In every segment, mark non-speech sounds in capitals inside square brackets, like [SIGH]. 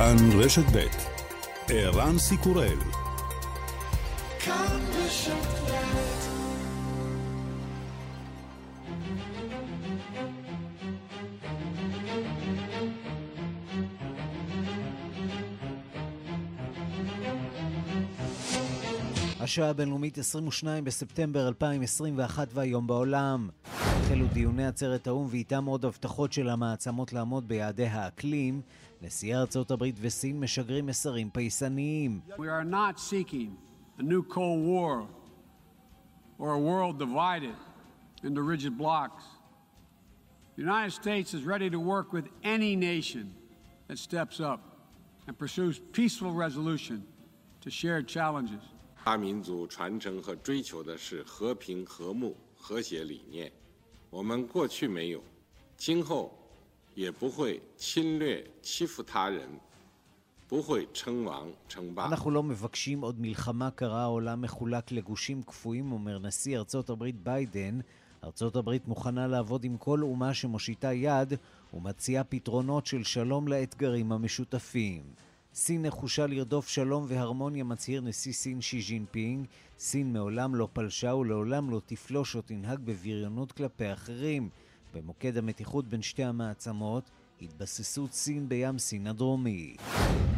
כאן רשת ב' ערן סיקורל השעה הבינלאומית 22 בספטמבר 2021 והיום בעולם. החלו דיוני עצרת האו"ם ואיתם עוד הבטחות של המעצמות לעמוד ביעדי האקלים. נשיאי ארצות הברית וסין משגרים מסרים פייסניים. We are not seeking a new Cold War or a world divided into rigid blocks. The United States is ready to work with any nation that steps up and pursues peaceful resolution to shared challenges. 大民族传承和追求的是和平、和睦、和谐理念。我们过去没有，今后 也不会侵略欺负他人，不会称王称霸。אנחנו לא מבקשים עוד מלחמה קרה, העולם מחולק לגושים קפואים, אומר נשיא ארצות הברית ביידן. ארצות הברית מוכנה לעבוד עם כל אומה שמושיטה יד ומציעה פתרונות של שלום לאתגרים המשותפים. סין נחושה לרדוף שלום והרמוניה, מצהיר נשיא סין שי ג'ינפינג. סין מעולם לא פלשה ולעולם לא תפלוש או תנהג בבריונות כלפי אחרים. במוקד המתיחות בין שתי המעצמות, התבססות סין בים סין הדרומי.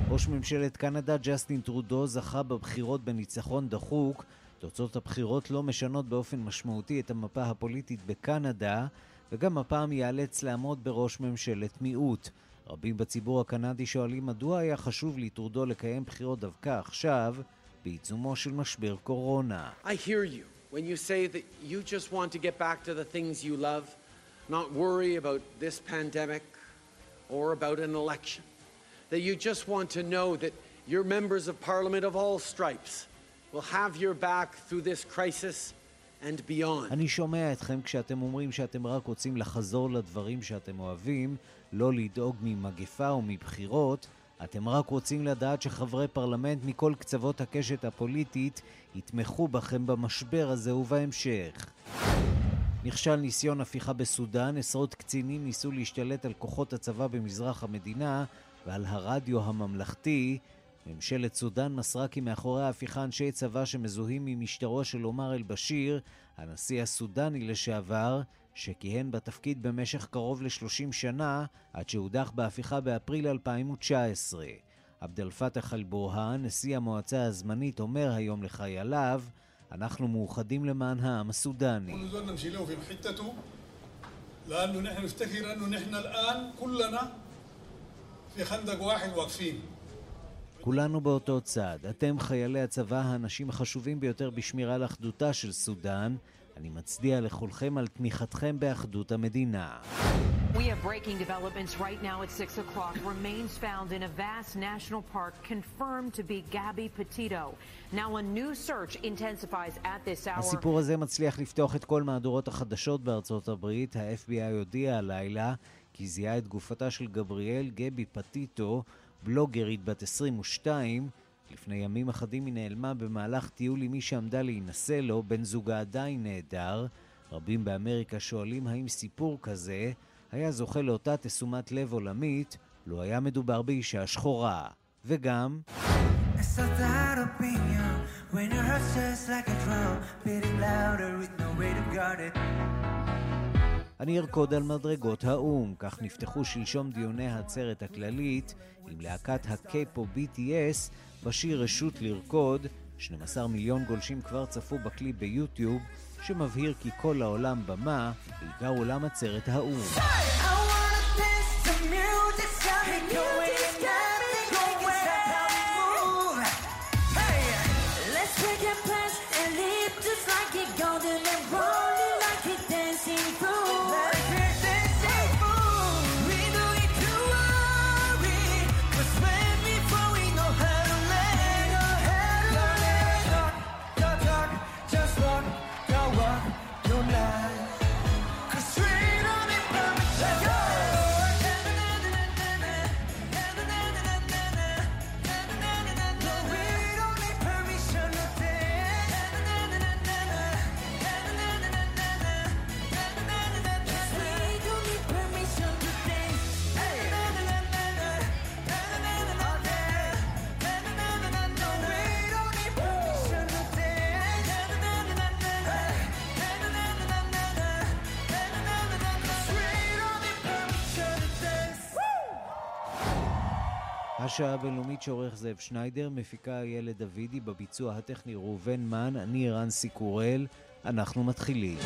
ראש ממשלת קנדה ג'סטין טרודו זכה בבחירות בניצחון דחוק. תוצאות הבחירות לא משנות באופן משמעותי את המפה הפוליטית בקנדה, וגם הפעם ייאלץ לעמוד בראש ממשלת מיעוט. רבים בציבור הקנדי שואלים מדוע היה חשוב לטרודו לקיים בחירות דווקא עכשיו, בעיצומו של משבר קורונה. I hear you when you say that you just want to get back to the things you love, not worry about this pandemic or about an election. That you just want to know that your members of parliament of all stripes will have your back through this crisis and beyond. אני שומע אתכם כשאתם אומרים שאתם רק רוצים לחזור לדברים שאתם אוהבים, לא לדאוג ממגפה או מבחירות, אתם רק רוצים לדעת שחברי פרלמנט מכל קצוות הקשת הפוליטית יתמכו בכם במשבר הזה ובהמשך. נכשל ניסיון הפיכה בסודאן, עשרות קצינים ניסו להשתלט על כוחות הצבא במזרח המדינה ועל הרדיו הממלכתי. ממשלת סודאן מסרה כי מאחורי ההפיכה אנשי צבא שמזוהים ממשטרו של עומר אל-בשיר, הנשיא הסודני לשעבר, שכיהן בתפקיד במשך קרוב ל-30 שנה, עד שהודח בהפיכה באפריל 2019. עבד אל פתח אל-בורהאן, נשיא המועצה הזמנית, אומר היום לחייליו, אנחנו מאוחדים למען העם הסודני. لأنه نحن نفتكر أنه نحن الآن كلنا في خندق واحد واقفين כולנו באותו צד. אתם, חיילי הצבא, האנשים החשובים ביותר בשמירה על אחדותה של סודאן. אני מצדיע לכולכם על תמיכתכם באחדות המדינה. We have breaking developments right now at 6 o'clock. Remains found in a vast national park confirmed to be Gabby Petito. Now a new search intensifies at this hour. הסיפור הזה מצליח לפתוח את כל מהדורות החדשות בארצות הברית. ה-FBI הודיע הלילה כי זיהה את גופתה של גבריאל גבי פטיטו, בלוגרית בת 22, לפני ימים אחדים היא נעלמה במהלך טיול עם מי שעמדה להינשא לו, בן זוגה עדיין נעדר. רבים באמריקה שואלים האם סיפור כזה היה זוכה לאותה תשומת לב עולמית, לו היה מדובר באישה שחורה. וגם... אני ארקוד על מדרגות האו"ם. כך נפתחו שלשום דיוני העצרת הכללית עם להקת הקייפו BTS בשיר רשות לרקוד. 12 מיליון גולשים כבר צפו בקליפ ביוטיוב, שמבהיר כי כל העולם במה, בעיקר עולם עצרת האו"ם. השעה הבינלאומית שעורך זאב שניידר, מפיקה איילת דוידי, בביצוע הטכני ראובן מן, אני רנסי קורל, אנחנו מתחילים.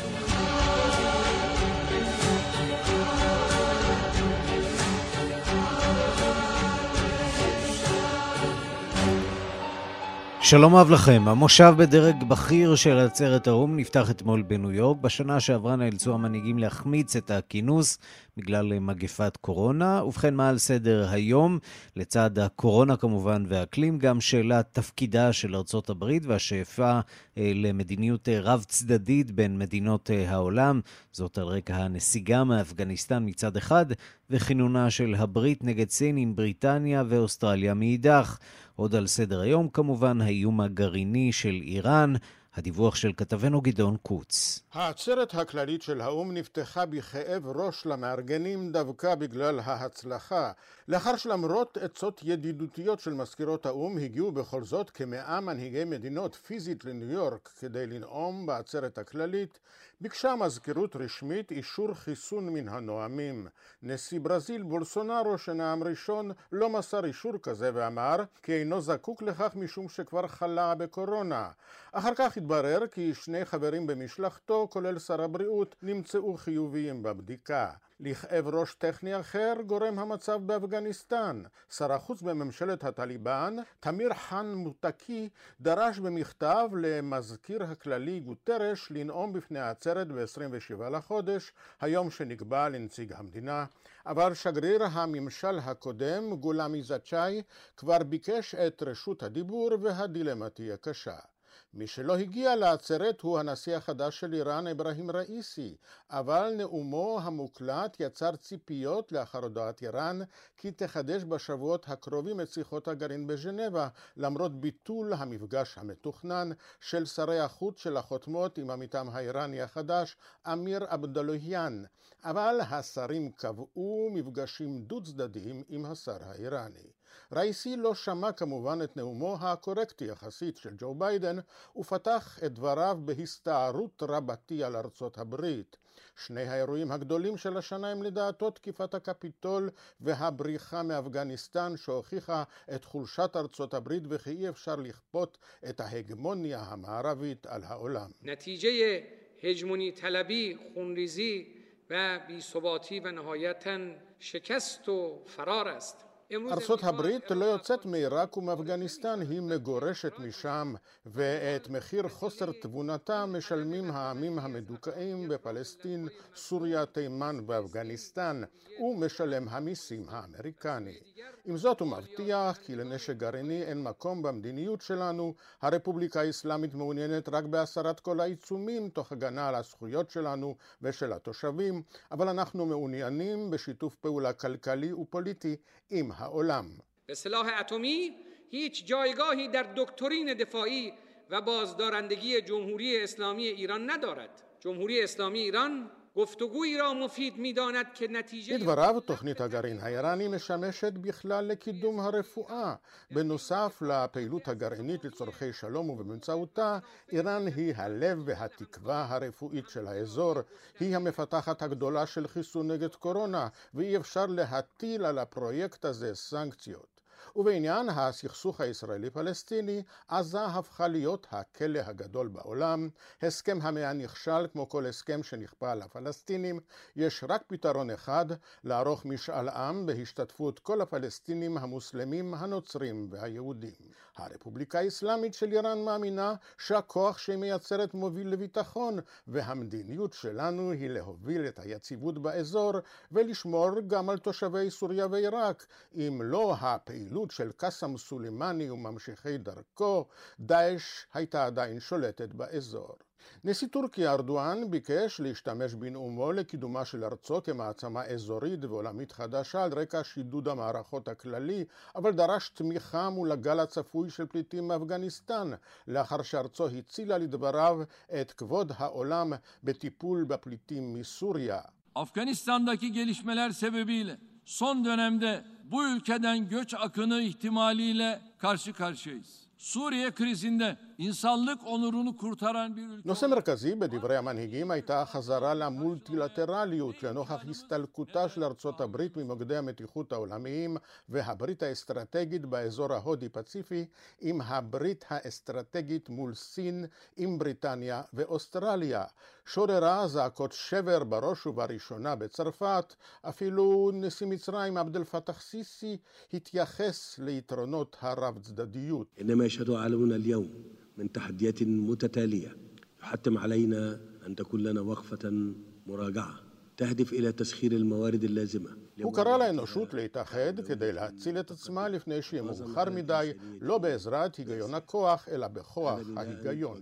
שלום אהב לכם. המושב בדרג בכיר של עצרת האו"ם נפתח אתמול בניו יורק. בשנה שעברה נאלצו המנהיגים להחמיץ את הכינוס בגלל מגפת קורונה. ובכן, מה על סדר היום? לצד הקורונה כמובן והאקלים, גם שאלת תפקידה של ארצות הברית והשאיפה אה, למדיניות אה, רב-צדדית בין מדינות אה, העולם. זאת על רקע הנסיגה מאפגניסטן מצד אחד, וכינונה של הברית נגד סין עם בריטניה ואוסטרליה מאידך. עוד על סדר היום כמובן האיום הגרעיני של איראן, הדיווח של כתבנו גדעון קוץ. העצרת הכללית של האו"ם נפתחה בכאב ראש למארגנים דווקא בגלל ההצלחה. לאחר שלמרות עצות ידידותיות של מזכירות האו"ם הגיעו בכל זאת כמאה מנהיגי מדינות פיזית לניו יורק כדי לנאום בעצרת הכללית, ביקשה מזכירות רשמית אישור חיסון מן הנואמים. נשיא ברזיל בולסונארו שנאם ראשון לא מסר אישור כזה ואמר כי אינו זקוק לכך משום שכבר חלה בקורונה. אחר כך התברר כי שני חברים במשלחתו, כולל שר הבריאות, נמצאו חיוביים בבדיקה. לכאב ראש טכני אחר גורם המצב באפגניסטן. שר החוץ בממשלת הטליבן, תמיר חאן מוטקי, דרש במכתב למזכיר הכללי גוטרש לנאום בפני העצרת ב-27 לחודש, היום שנקבע לנציג המדינה, אבל שגריר הממשל הקודם, גולמי זצ'אי, כבר ביקש את רשות הדיבור והדילמה תהיה קשה. מי שלא הגיע לעצרת הוא הנשיא החדש של איראן, אברהים ראיסי, אבל נאומו המוקלט יצר ציפיות לאחר הודעת איראן כי תחדש בשבועות הקרובים את שיחות הגרעין בז'נבה, למרות ביטול המפגש המתוכנן של שרי החוץ של החותמות עם עמיתם האיראני החדש, אמיר עבדלוהיאן, אבל השרים קבעו מפגשים דו צדדיים עם השר האיראני. ראיסי לא שמע כמובן את נאומו הקורקטי יחסית של ג'ו ביידן ופתח את דבריו בהסתערות רבתי על ארצות הברית. שני האירועים הגדולים של השנה הם לדעתו תקיפת הקפיטול והבריחה מאפגניסטן שהוכיחה את חולשת ארצות הברית וכי אי אפשר לכפות את ההגמוניה המערבית על העולם. נתיג'ה هجمونی طلبی خونریزی و بیثباتی و نهایتا شکست و فرار است ארצות הברית לא יוצאת מעיראק ומאפגניסטן, היא מגורשת משם, ואת מחיר חוסר תבונתה משלמים העמים המדוכאים בפלסטין, סוריה, תימן ואפגניסטן, ומשלם המיסים האמריקני. עם זאת הוא מבטיח כי לנשק גרעיני אין מקום במדיניות שלנו, הרפובליקה האסלאמית מעוניינת רק בהסרת כל העיצומים תוך הגנה על הזכויות שלנו ושל התושבים, אבל אנחנו מעוניינים בשיתוף פעולה כלכלי ופוליטי עם العلم به سلاح اتمی هیچ جایگاهی در دکترین دفاعی و بازدارندگی جمهوری اسلامی ایران ندارد. جمهوری اسلامی ایران גופתוגוי را מופיד میداند که נתיג'ה... לדבריו, תוכנית הגרעין האיראני משמשת בכלל לקידום הרפואה. בנוסף לפעילות הגרעינית לצורכי שלום ובאמצעותה, איראן היא הלב והתקווה הרפואית של האזור. היא המפתחת הגדולה של חיסון נגד קורונה, ואי אפשר להטיל על הפרויקט הזה סנקציות. ובעניין הסכסוך הישראלי-פלסטיני, עזה הפכה להיות הכלא הגדול בעולם. הסכם המאה נכשל כמו כל הסכם שנכפה על הפלסטינים. יש רק פתרון אחד, לערוך משאל עם בהשתתפות כל הפלסטינים המוסלמים, הנוצרים והיהודים. הרפובליקה האסלאמית של איראן מאמינה שהכוח שהיא מייצרת מוביל לביטחון, והמדיניות שלנו היא להוביל את היציבות באזור ולשמור גם על תושבי סוריה ועיראק, אם לא הפעילות הפעילות של קאסם סולימאני וממשיכי דרכו, דאעש הייתה עדיין שולטת באזור. נשיא טורקיה ארדואן ביקש להשתמש בנאומו לקידומה של ארצו כמעצמה אזורית ועולמית חדשה על רקע שידוד המערכות הכללי, אבל דרש תמיכה מול הגל הצפוי של פליטים מאפגניסטן, לאחר שארצו הצילה לדבריו את כבוד העולם betippul בפליטים מסוריה. Son dönemde bu ülkeden göç akını ihtimaliyle karşı karşıyayız. Suriye krizinde נושא מרכזי בדברי המנהיגים הייתה החזרה למולטילטרליות לנוכח הסתלקותה של ארצות הברית ממוקדי המתיחות העולמיים והברית האסטרטגית באזור ההודי-פציפי עם הברית האסטרטגית מול סין, עם בריטניה ואוסטרליה. שוררה זעקות שבר בראש ובראשונה בצרפת, אפילו נשיא מצרים עבד אל פתח סיסי התייחס ליתרונות הרב צדדיות. من تحديات متتالية. يحتم علينا أن تكون لنا وقفة مراجعة تهدف إلى تسخير الموارد اللازمة. הוא קרא לאנושות להתאחד כדי להציל את עצמה לפני שיהיה מאוחר מדי, לא בעזרת היגיון הכוח, אלא בכוח ההיגיון.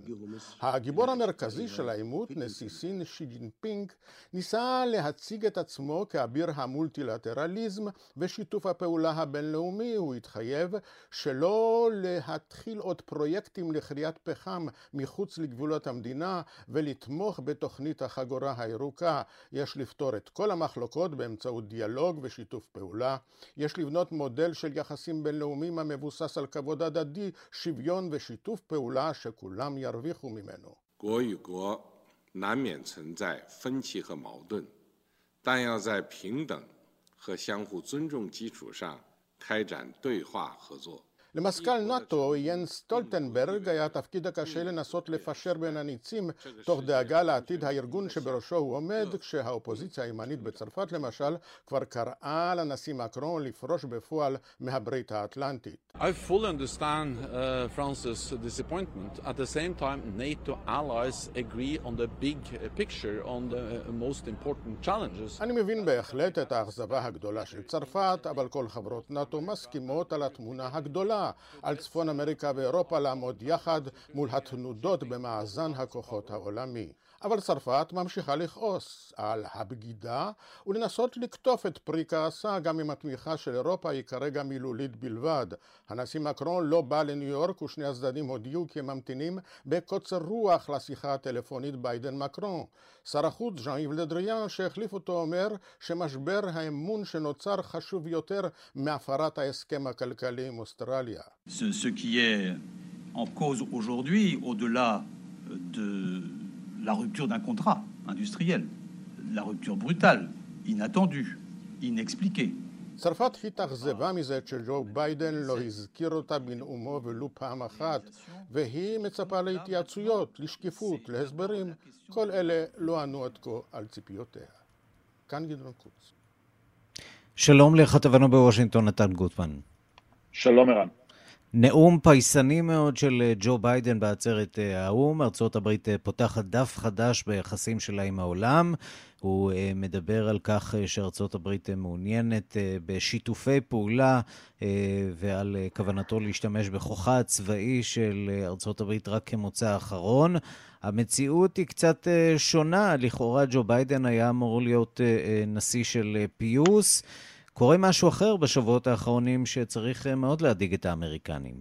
הגיבור המרכזי של העימות, נשיא סין שי ג'ינפינג, ניסה להציג את עצמו כאביר המולטילטרליזם ושיתוף הפעולה הבינלאומי. הוא התחייב שלא להתחיל עוד פרויקטים לכריית פחם מחוץ לגבולות המדינה ולתמוך בתוכנית החגורה הירוקה. יש לפתור את כל המחלוקות באמצעות דיאלוג דיאלוג ושיתוף פעולה. יש לבנות מודל של יחסים בינלאומיים המבוסס על כבוד הדדי, שוויון ושיתוף פעולה שכולם ירוויחו ממנו. 国与国难免存在分歧和矛盾，但要在平等和相互尊重基础上开展对话合作。 למזכ"ל נאט"ו, יאנס סטולטנברג, היה התפקיד הקשה לנסות לפשר בין הניצים תוך דאגה לעתיד הארגון שבראשו הוא עומד, כשהאופוזיציה הימנית בצרפת למשל כבר קראה לנשיא מקרון לפרוש בפועל מהברית האטלנטית. I fully understand uh, France's disappointment. At the same time, NATO allies agree on the big picture, on the most important challenges. אני מבין בהחלט את האכזבה הגדולה של צרפת, אבל כל חברות נאט"ו מסכימות על התמונה הגדולה, על צפון אמריקה ואירופה לעמוד יחד מול התנודות במאזן הכוחות העולמי. אבל צרפת ממשיכה לכעוס על הבגידה ולנסות לקטוף את פרי כעסה גם אם התמיכה של אירופה היא כרגע מילולית בלבד. הנשיא מקרון לא בא לניו יורק ושני הצדדים הודיעו כי הם ממתינים בקוצר רוח לשיחה הטלפונית ביידן מקרון. שר החוץ ז'אן איב לדריאן שהחליף אותו אומר שמשבר האמון שנוצר חשוב יותר מהפרת ההסכם הכלכלי עם אוסטרליה. Ce qui est en cause aujourd'hui, au-delà de la rupture d'un contrat industriel, la rupture brutale, inattendue, inexpliquée. צרפת התאכזבה מזה שג'ו ביידן לא הזכיר אותה בנאומו ולו פעם אחת, והיא מצפה להתייעצויות, לשקיפות, להסברים. כל אלה לא ענו עד כה על ציפיותיה. כאן גדעון קוץ. שלום לכתבנו בוושינגטון, נתן גוטמן. שלום ערן. נאום פייסני מאוד של אה, ג'ו ביידן בעצרת אה, האו"ם. הברית אה, פותחת דף חדש ביחסים שלה עם העולם. הוא מדבר על כך שארצות הברית מעוניינת בשיתופי פעולה ועל כוונתו להשתמש בכוחה הצבאי של ארצות הברית רק כמוצא אחרון. המציאות היא קצת שונה. לכאורה ג'ו ביידן היה אמור להיות נשיא של פיוס. קורה משהו אחר בשבועות האחרונים שצריך אה, מאוד להדאיג את האמריקנים.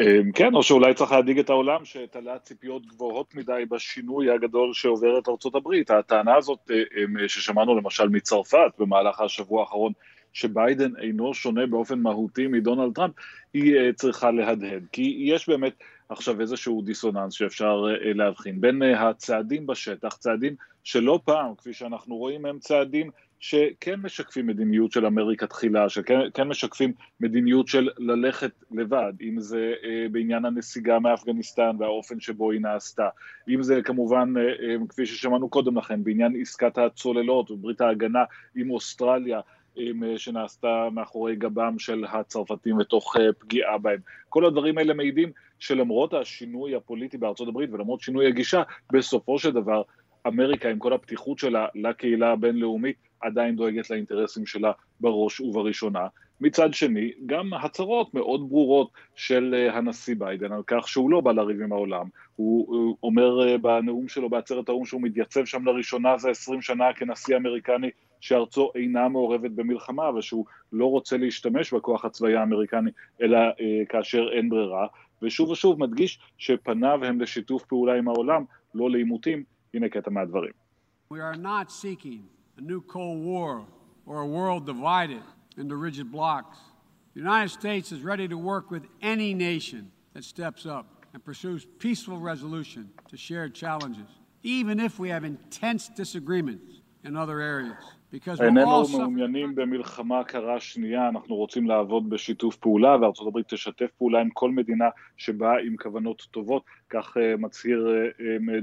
אמ, כן, או שאולי צריך להדאיג את העולם שתלה ציפיות גבוהות מדי בשינוי הגדול שעובר את ארצות הברית. הטענה הזאת אה, אמ, ששמענו למשל מצרפת במהלך השבוע האחרון, שביידן אינו שונה באופן מהותי מדונלד טראמפ, היא אה, צריכה להדהד. כי יש באמת עכשיו איזשהו דיסוננס שאפשר להבחין בין הצעדים בשטח, צעדים שלא פעם, כפי שאנחנו רואים, הם צעדים שכן משקפים מדיניות של אמריקה תחילה, שכן כן משקפים מדיניות של ללכת לבד, אם זה אה, בעניין הנסיגה מאפגניסטן והאופן שבו היא נעשתה, אם זה כמובן, אה, אה, כפי ששמענו קודם לכן, בעניין עסקת הצוללות וברית ההגנה עם אוסטרליה, אה, שנעשתה מאחורי גבם של הצרפתים ותוך אה, פגיעה בהם. כל הדברים האלה מעידים שלמרות השינוי הפוליטי בארצות הברית ולמרות שינוי הגישה, בסופו של דבר אמריקה עם כל הפתיחות שלה לקהילה הבינלאומית עדיין דואגת לאינטרסים שלה בראש ובראשונה. מצד שני, גם הצהרות מאוד ברורות של אה, הנשיא ביידן על כך שהוא לא בא לריב עם העולם. הוא אומר אה, בנאום שלו בעצרת האו"ם שהוא מתייצב שם לראשונה זה 20 שנה כנשיא אמריקני שארצו אינה מעורבת במלחמה ושהוא לא רוצה להשתמש בכוח הצבאי האמריקני אלא אה, כאשר אין ברירה. ושוב ושוב מדגיש שפניו הם לשיתוף פעולה עם העולם, לא לעימותים. הנה קטע מהדברים. We are not seeking a new Cold War or a world divided into rigid blocks. The United States is ready to work with any nation that steps up and pursues peaceful resolution to shared challenges, even if we have intense disagreements in other areas. איננו מעוניינים במלחמה קרה שנייה, אנחנו רוצים לעבוד בשיתוף פעולה, וארצות הברית תשתף פעולה עם כל מדינה שבאה עם כוונות טובות, כך מצהיר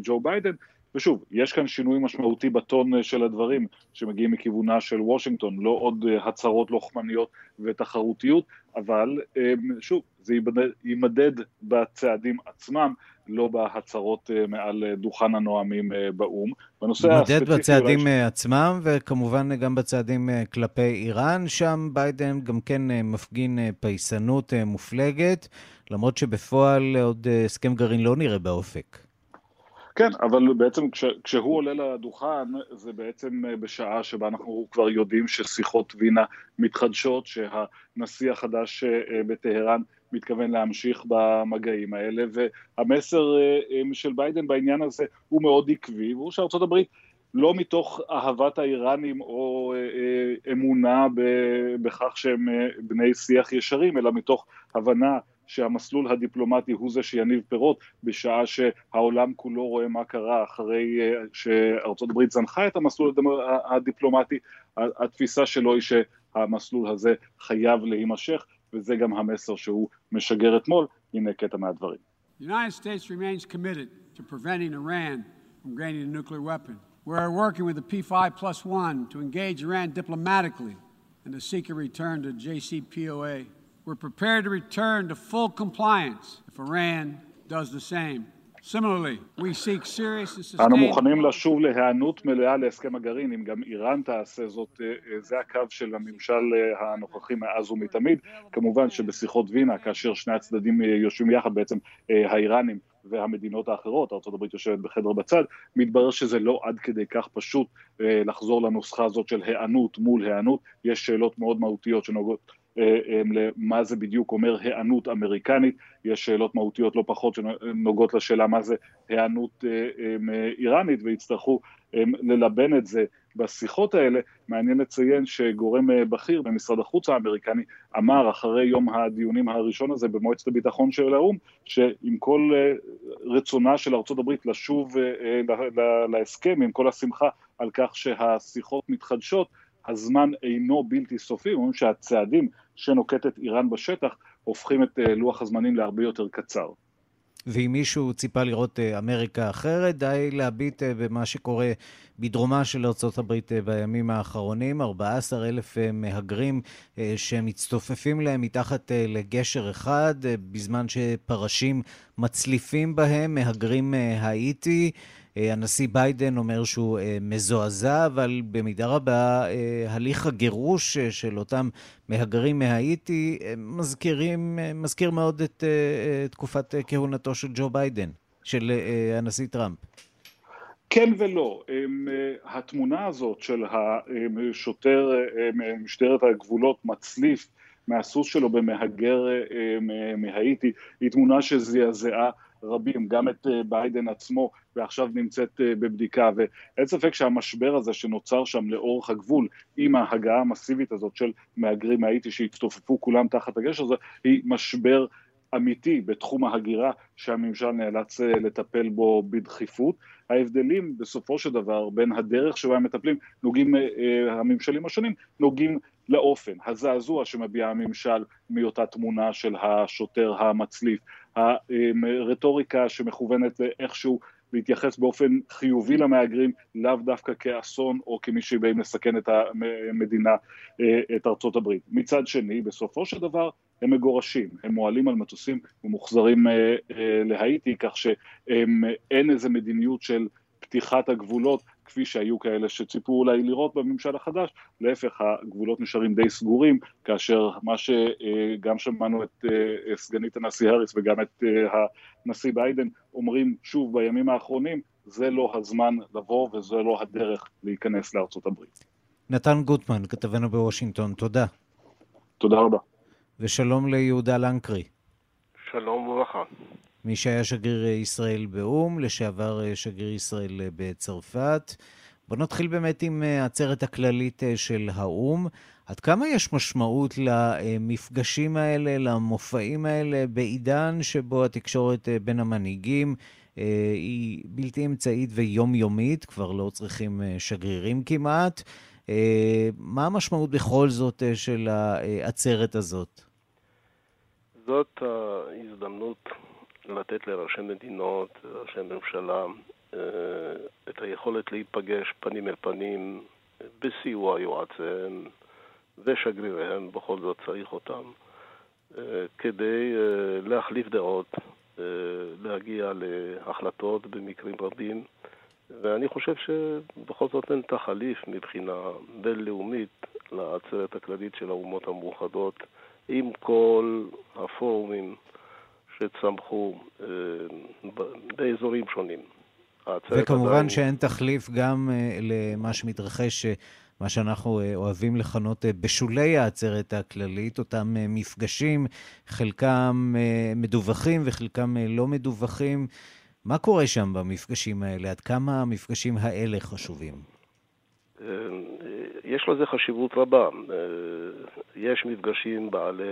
ג'ו ביידן. ושוב, יש כאן שינוי משמעותי בטון של הדברים שמגיעים מכיוונה של וושינגטון, לא עוד הצהרות לוחמניות ותחרותיות, אבל שוב, זה יימדד בצעדים עצמם, לא בהצהרות מעל דוכן הנואמים באו"ם. יימדד בצעדים אולי... עצמם, וכמובן גם בצעדים כלפי איראן, שם ביידן גם כן מפגין פייסנות מופלגת, למרות שבפועל עוד הסכם גרעין לא נראה באופק. כן, אבל בעצם כש, כשהוא עולה לדוכן, זה בעצם בשעה שבה אנחנו כבר יודעים ששיחות וינה מתחדשות, שהנשיא החדש בטהרן מתכוון להמשיך במגעים האלה, והמסר של ביידן בעניין הזה הוא מאוד עקבי, והוא שארצות הברית לא מתוך אהבת האיראנים או אמונה בכך שהם בני שיח ישרים, אלא מתוך הבנה שהמסלול הדיפלומטי הוא זה שיניב פירות, בשעה שהעולם כולו רואה מה קרה אחרי שארצות הברית זנחה את המסלול הדיפלומטי, התפיסה שלו היא שהמסלול הזה חייב להימשך, וזה גם המסר שהוא משגר אתמול, הנה קטע מהדברים. United States remains committed to preventing Iran from gaining a nuclear weapon. We are working with the P5 plus one to engage Iran diplomatically and to seek a return to JCPOA. We're prepared to return to full compliance if Iran does the same. Similarly, we seek serious and sustained... אנו מוכנים לשוב להיענות מלאה להסכם הגרעין, אם גם איראן תעשה זאת, זה הקו של הממשל הנוכחי מאז ומתמיד. כמובן שבשיחות וינה, כאשר שני הצדדים יושבים יחד, בעצם האיראנים והמדינות האחרות, ארה"ב יושבת בחדר בצד, מתברר שזה לא עד כדי כך פשוט לחזור לנוסחה הזאת של היענות מול היענות, יש שאלות מאוד מהותיות שנוגעות למה זה בדיוק אומר היענות אמריקנית, יש שאלות מהותיות לא פחות שנוגעות לשאלה מה זה היענות איראנית ויצטרכו ללבן את זה בשיחות האלה. מעניין לציין שגורם בכיר במשרד החוץ האמריקני אמר אחרי יום הדיונים הראשון הזה במועצת הביטחון של האו"ם, שעם כל רצונה של ארצות הברית לשוב להסכם, עם כל השמחה על כך שהשיחות מתחדשות, הזמן אינו בלתי סופי, אומרים שהצעדים שנוקטת איראן בשטח הופכים את לוח הזמנים להרבה יותר קצר. ואם מישהו ציפה לראות אמריקה אחרת, די להביט במה שקורה בדרומה של ארה"ב בימים האחרונים. 14 אלף מהגרים שמצטופפים להם מתחת לגשר אחד, בזמן שפרשים מצליפים בהם, מהגרים מהאיטי. הנשיא ביידן אומר שהוא מזועזע, אבל במידה רבה הליך הגירוש של אותם מהגרים מהאיטי מזכירים, מזכיר מאוד את תקופת כהונתו של ג'ו ביידן, של הנשיא טראמפ. כן ולא, התמונה הזאת של השוטר משטרת הגבולות מצליף מהסוס שלו במהגר מהאיטי, היא תמונה שזעזעה רבים, גם את ביידן עצמו, ועכשיו נמצאת בבדיקה, ואין ספק שהמשבר הזה שנוצר שם לאורך הגבול, עם ההגעה המסיבית הזאת של מהגרים מהאיטי שהצטופפו כולם תחת הגשר הזה, היא משבר אמיתי בתחום ההגירה שהממשל נאלץ לטפל בו בדחיפות. ההבדלים בסופו של דבר בין הדרך שבה הם מטפלים, נוגעים, הממשלים השונים נוגעים לאופן, הזעזוע שמביע הממשל מאותה תמונה של השוטר המצליף, הרטוריקה שמכוונת איכשהו להתייחס באופן חיובי למהגרים, לאו דווקא כאסון או כמי שבאים לסכן את המדינה, את ארצות הברית. מצד שני, בסופו של דבר הם מגורשים, הם מועלים על מטוסים ומוחזרים להאיטי, כך שאין איזה מדיניות של פתיחת הגבולות כפי שהיו כאלה שציפו אולי לראות בממשל החדש, להפך הגבולות נשארים די סגורים, כאשר מה שגם שמענו את סגנית הנשיא האריס וגם את הנשיא ביידן אומרים שוב בימים האחרונים, זה לא הזמן לבוא וזה לא הדרך להיכנס לארצות הברית. נתן גוטמן, כתבנו בוושינגטון, תודה. תודה רבה. ושלום ליהודה לנקרי. שלום וברכה. מי שהיה שגריר ישראל באו"ם, לשעבר שגריר ישראל בצרפת, בוא נתחיל באמת עם העצרת הכללית של האו"ם. עד כמה יש משמעות למפגשים האלה, למופעים האלה, בעידן שבו התקשורת בין המנהיגים היא בלתי אמצעית ויומיומית, כבר לא צריכים שגרירים כמעט. מה המשמעות בכל זאת של העצרת הזאת? זאת ההזדמנות לתת לראשי מדינות, לראשי ממשלה, את היכולת להיפגש פנים אל פנים בסיוע יועציהם ושגריריהם, בכל זאת צריך אותם, כדי להחליף דעות, להגיע להחלטות במקרים רבים. ואני חושב שבכל זאת אין תחליף מבחינה בינלאומית לעצרת הכללית של האומות המאוחדות, עם כל הפורומים שצמחו אה, באזורים שונים. וכמובן עדיין... שאין תחליף גם אה, למה שמתרחש, אה, מה שאנחנו אוהבים לכנות בשולי העצרת הכללית, אותם מפגשים, חלקם מדווחים וחלקם לא מדווחים. מה קורה שם במפגשים האלה? עד כמה המפגשים האלה חשובים? יש לזה חשיבות רבה. יש מפגשים בעלי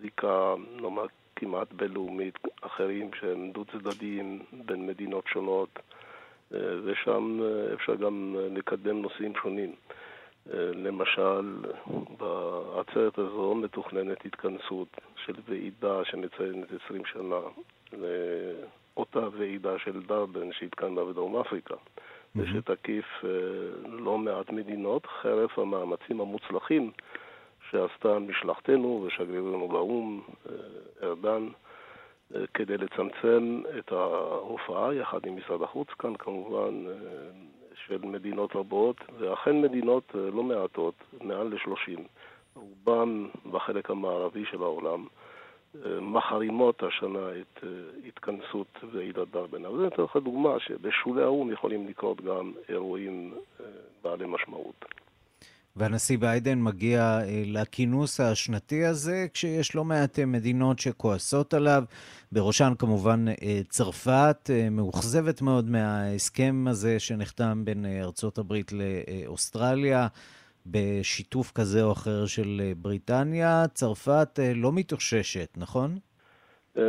זיקה, נאמר, כמעט בינלאומית, אחרים שהם דו-צדדיים בין מדינות שונות, ושם אפשר גם לקדם נושאים שונים. למשל, בעצרת הזו מתוכננת התכנסות של ועידה שמציינת 20 שנה לאותה ועידה של דרבן שהתקיימה בדרום אפריקה. ושתקיף אה, לא מעט מדינות, חרף המאמצים המוצלחים שעשתה משלחתנו ושגרירנו באו"ם, אה, ארדן, אה, כדי לצמצם את ההופעה, יחד עם משרד החוץ כאן כמובן, של מדינות רבות, ואכן מדינות לא מעטות, מעל לשלושים, רובם בחלק המערבי של העולם, מחרימות השנה את אה, התכנסות ועידת דרבן. אבל זה נותן לך דוגמה שבשולי האו"ם יכולים לקרות גם אירועים אה, בעלי משמעות. והנשיא ביידן מגיע אה, לכינוס השנתי הזה, כשיש לא מעט מדינות שכועסות עליו, בראשן כמובן צרפת, מאוכזבת מאוד מההסכם הזה שנחתם בין ארצות הברית לאוסטרליה. בשיתוף כזה או אחר של אה, בריטניה. צרפת אה, לא מתאוששת, נכון? אה,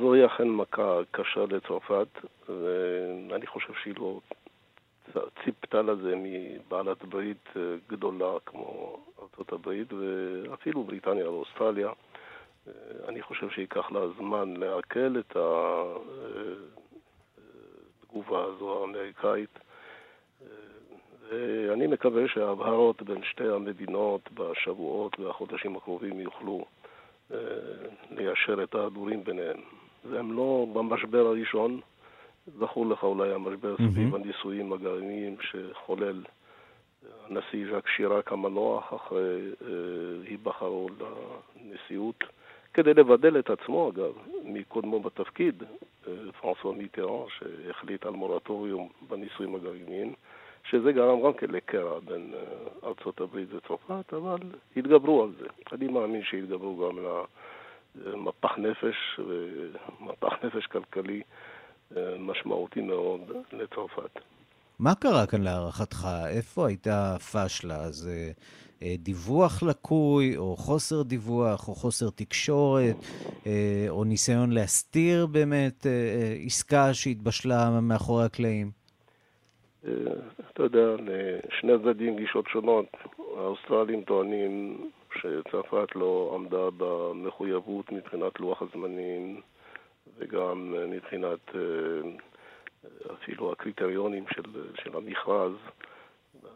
זוהי אכן מכה קשה לצרפת, ואני חושב שהיא לא ציפתה לזה מבעלת ברית גדולה כמו ארה"ב ואפילו בריטניה ואוסטרליה. אני חושב שייקח לה זמן לעכל את התגובה הזו האמריקאית. אני מקווה שההבהרות בין שתי המדינות בשבועות והחודשים הקרובים יוכלו אה, ליישר את ההדורים ביניהם. והם לא במשבר הראשון, זכור לך אולי המשבר mm-hmm. סביב הנישואים הגרעיניים שחולל הנשיא ז'ק שיראק המנוח אחרי אה, היבחרו לנשיאות, כדי לבדל את עצמו אגב מקודמו בתפקיד, אה, פרנסואה מיטרן, שהחליט על מורטוריום בנישואים הגרעיניים. שזה גרם גם כן לקרע בין אה, ארצות הברית וצרפת, אבל התגברו על זה. אני מאמין שהתגברו גם למפח נפש, ומפח נפש כלכלי אה, משמעותי מאוד לצרפת. מה קרה כאן להערכתך? איפה הייתה פשלה? זה אה, דיווח לקוי, או חוסר דיווח, או חוסר תקשורת, או ניסיון להסתיר באמת עסקה שהתבשלה מאחורי הקלעים? אתה יודע, לשני הצדדים גישות שונות. האוסטרלים טוענים שצרפת לא עמדה במחויבות מבחינת לוח הזמנים וגם מבחינת אה, אפילו הקריטריונים של, של המכרז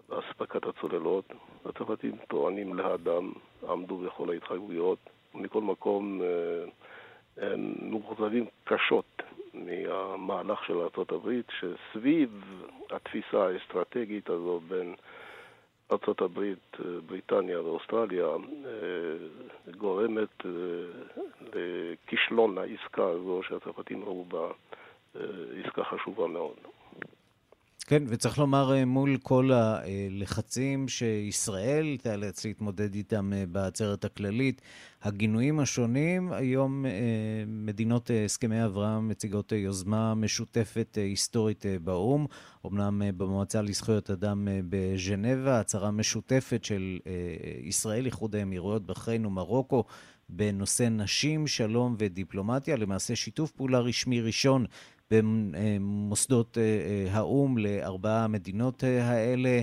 באספקת הצוללות. הצרפתים טוענים להדם, עמדו בכל ההתחייבויות. מכל מקום אה, הם מאוכזבים קשות מהמהלך של ארה"ב, שסביב התפיסה האסטרטגית הזו בין ארה"ב, בריטניה ואוסטרליה, אה, גורמת אה, לכישלון העסקה הזו שהצרפתים ראו בה אה, עסקה חשובה מאוד. כן, וצריך לומר אה, מול כל הלחצים שישראל תיאלץ להתמודד איתם אה, בעצרת הכללית, הגינויים השונים, היום אה, מדינות הסכמי אברהם מציגות יוזמה משותפת היסטורית באו"ם, אמנם במועצה לזכויות אדם בז'נבה, הצהרה משותפת של ישראל, איחוד האמירויות, בחריין ומרוקו. בנושא נשים, שלום ודיפלומטיה, למעשה שיתוף פעולה רשמי ראשון במוסדות אה, אה, האו"ם לארבעה המדינות אה, האלה,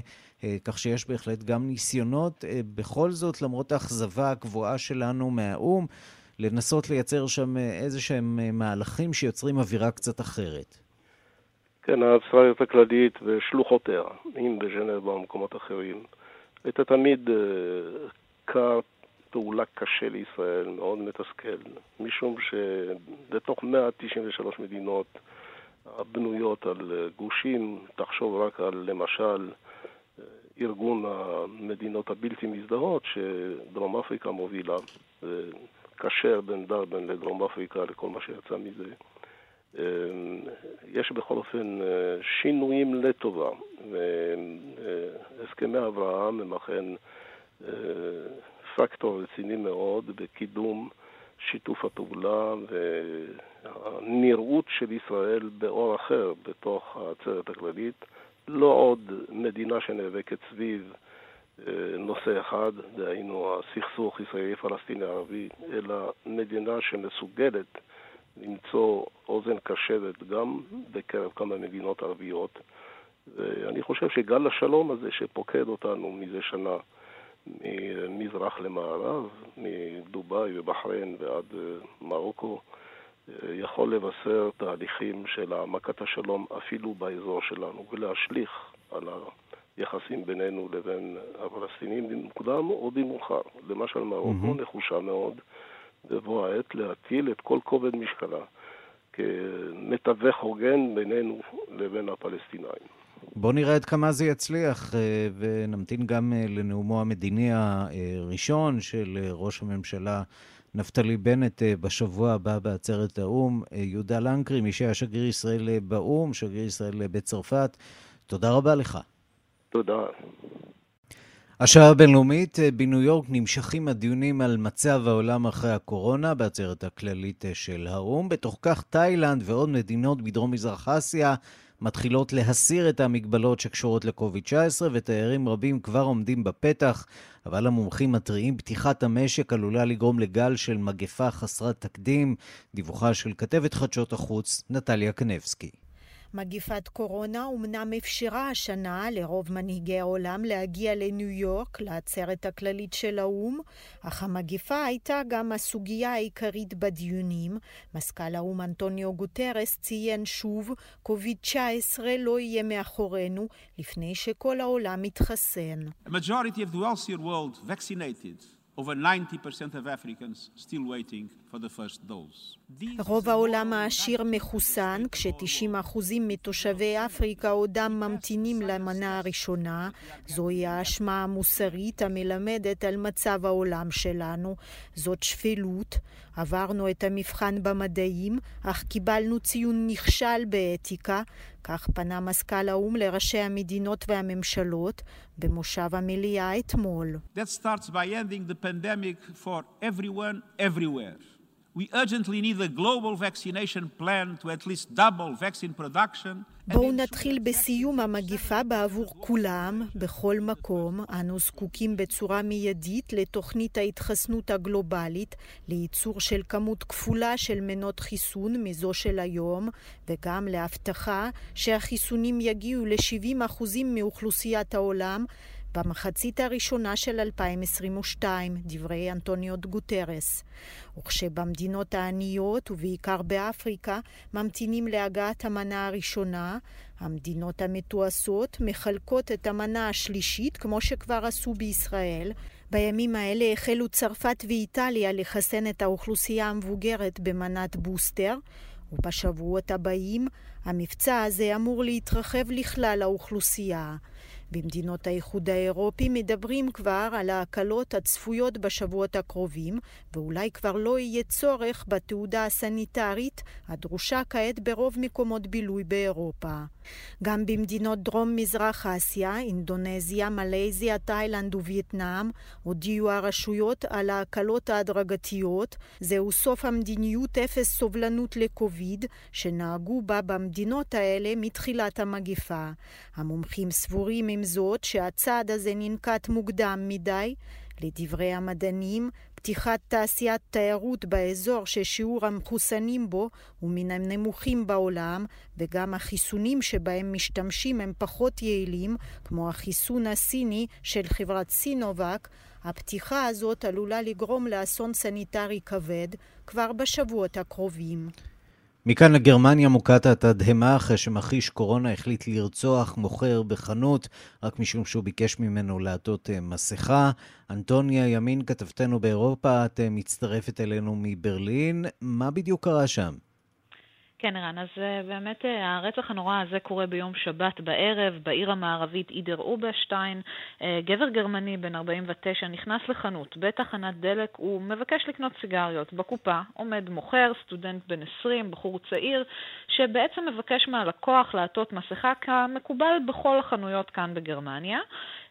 כך שיש בהחלט גם ניסיונות, בכל זאת, למרות האכזבה הקבועה שלנו מהאו"ם, לנסות לייצר שם איזה שהם מהלכים שיוצרים אווירה קצת אחרת. כן, העצרת הכללית ושלוחותיה, אם או במקומות אחרים, הייתה תמיד כר פעולה קשה לישראל, מאוד מתסכל, משום שבתוך 193 מדינות הבנויות על גושים, תחשוב רק על למשל ארגון המדינות הבלתי מזדהות שדרום אפריקה מובילה, קשר בין דרבן לדרום אפריקה לכל מה שיצא מזה. יש בכל אופן שינויים לטובה, והסכמי אברהם הם אכן פקטור רציני מאוד בקידום שיתוף הפעולה והנראות של ישראל באור אחר בתוך העצרת הכללית. לא עוד מדינה שנאבקת סביב אה, נושא אחד, דהיינו הסכסוך ישראלי-פלסטיני-ערבי, אלא מדינה שמסוגלת למצוא אוזן קשבת גם בקרב כמה מדינות ערביות. ואני חושב שגל השלום הזה שפוקד אותנו מזה שנה ממזרח למערב, מדובאי ובחריין ועד אה, מרוקו, אה, יכול לבשר תהליכים של העמקת השלום אפילו באזור שלנו ולהשליך על היחסים בינינו לבין הפלסטינים במוקדם או במאוחר. למשל מרוקו mm-hmm. נחושה מאוד בבוא העת להטיל את כל כובד משקלה כמתווך הוגן בינינו לבין הפלסטינאים. בואו נראה עד כמה זה יצליח, אה, ונמתין גם אה, לנאומו המדיני הראשון של אה, ראש הממשלה נפתלי בנט בשבוע הבא בעצרת האו"ם. יהודה לנקרי, מי שהיה שגריר ישראל באו"ם, שגריר ישראל בצרפת, תודה רבה לך. תודה. השעה הבינלאומית, בניו יורק נמשכים הדיונים על מצב העולם אחרי הקורונה בעצרת הכללית של האו"ם. בתוך כך תאילנד ועוד מדינות בדרום-מזרח אסיה מתחילות להסיר את המגבלות שקשורות לקוביד-19, ותיירים רבים כבר עומדים בפתח, אבל המומחים מתריעים פתיחת המשק עלולה לגרום לגל של מגפה חסרת תקדים. דיווחה של כתבת חדשות החוץ, נטליה קנבסקי. מגיפת קורונה אומנם אפשרה השנה לרוב מנהיגי העולם להגיע לניו יורק, לעצרת הכללית של האו"ם, אך המגיפה הייתה גם הסוגיה העיקרית בדיונים. מזכ"ל האו"ם אנטוניו גוטרס ציין שוב, קוביד-19 לא יהיה מאחורינו לפני שכל העולם vaccinated. over 90% of Africans still waiting for the first dose. רוב העולם העשיר מחוסן, כש-90% מתושבי אפריקה עודם ממתינים למנה הראשונה. זוהי האשמה המוסרית המלמדת על מצב העולם שלנו. זאת שפלות. עברנו את המבחן במדעים, אך קיבלנו ציון נכשל באתיקה. כך פנה מזכ"ל האו"ם לראשי המדינות והממשלות במושב המליאה אתמול. That starts by ending the pandemic for everyone, everywhere. We urgently need a global vaccination plan to at least double vaccine production. בואו נתחיל בסיום המגיפה בעבור כולם, בכל מקום. אנו זקוקים בצורה מיידית לתוכנית ההתחסנות הגלובלית, לייצור של כמות כפולה של מנות חיסון מזו של היום, וגם להבטחה שהחיסונים יגיעו ל-70% מאוכלוסיית העולם במחצית הראשונה של 2022, דברי אנטוניוט גוטרס. וכשבמדינות העניות, ובעיקר באפריקה, ממתינים להגעת המנה הראשונה, המדינות המתועשות מחלקות את המנה השלישית, כמו שכבר עשו בישראל. בימים האלה החלו צרפת ואיטליה לחסן את האוכלוסייה המבוגרת במנת בוסטר, ובשבועות הבאים המבצע הזה אמור להתרחב לכלל האוכלוסייה. במדינות האיחוד האירופי מדברים כבר על ההקלות הצפויות בשבועות הקרובים, ואולי כבר לא יהיה צורך בתעודה הסניטרית הדרושה כעת ברוב מקומות בילוי באירופה. גם במדינות דרום-מזרח אסיה, אינדונזיה, מלזיה, תאילנד ווייטנאם, הודיעו הרשויות על ההקלות ההדרגתיות. זהו סוף המדיניות אפס סובלנות לקוביד, שנהגו בה במדינות האלה מתחילת המגפה. המומחים סבורים עם זאת שהצעד הזה ננקט מוקדם מדי. לדברי המדענים, פתיחת תעשיית תיירות באזור ששיעור המחוסנים בו הוא מן הנמוכים בעולם, וגם החיסונים שבהם משתמשים הם פחות יעילים, כמו החיסון הסיני של חברת סינובק, הפתיחה הזאת עלולה לגרום לאסון סניטרי כבד כבר בשבועות הקרובים. מכאן לגרמניה מוכת התדהמה אחרי שמכחיש קורונה החליט לרצוח מוכר בחנות רק משום שהוא ביקש ממנו לעטות אה, מסכה. אנטוניה ימין, כתבתנו באירופה, את אה, מצטרפת אלינו מברלין. מה בדיוק קרה שם? כן, ערן, אז אה, באמת אה, הרצח הנורא הזה קורה ביום שבת בערב בעיר המערבית אידר אובשטיין. Uh, גבר גרמני בן 49 נכנס לחנות בתחנת דלק, הוא מבקש לקנות סיגריות. בקופה עומד מוכר, סטודנט בן 20, בחור צעיר, שבעצם מבקש מהלקוח לעטות מסכה כמקובל בכל החנויות כאן בגרמניה.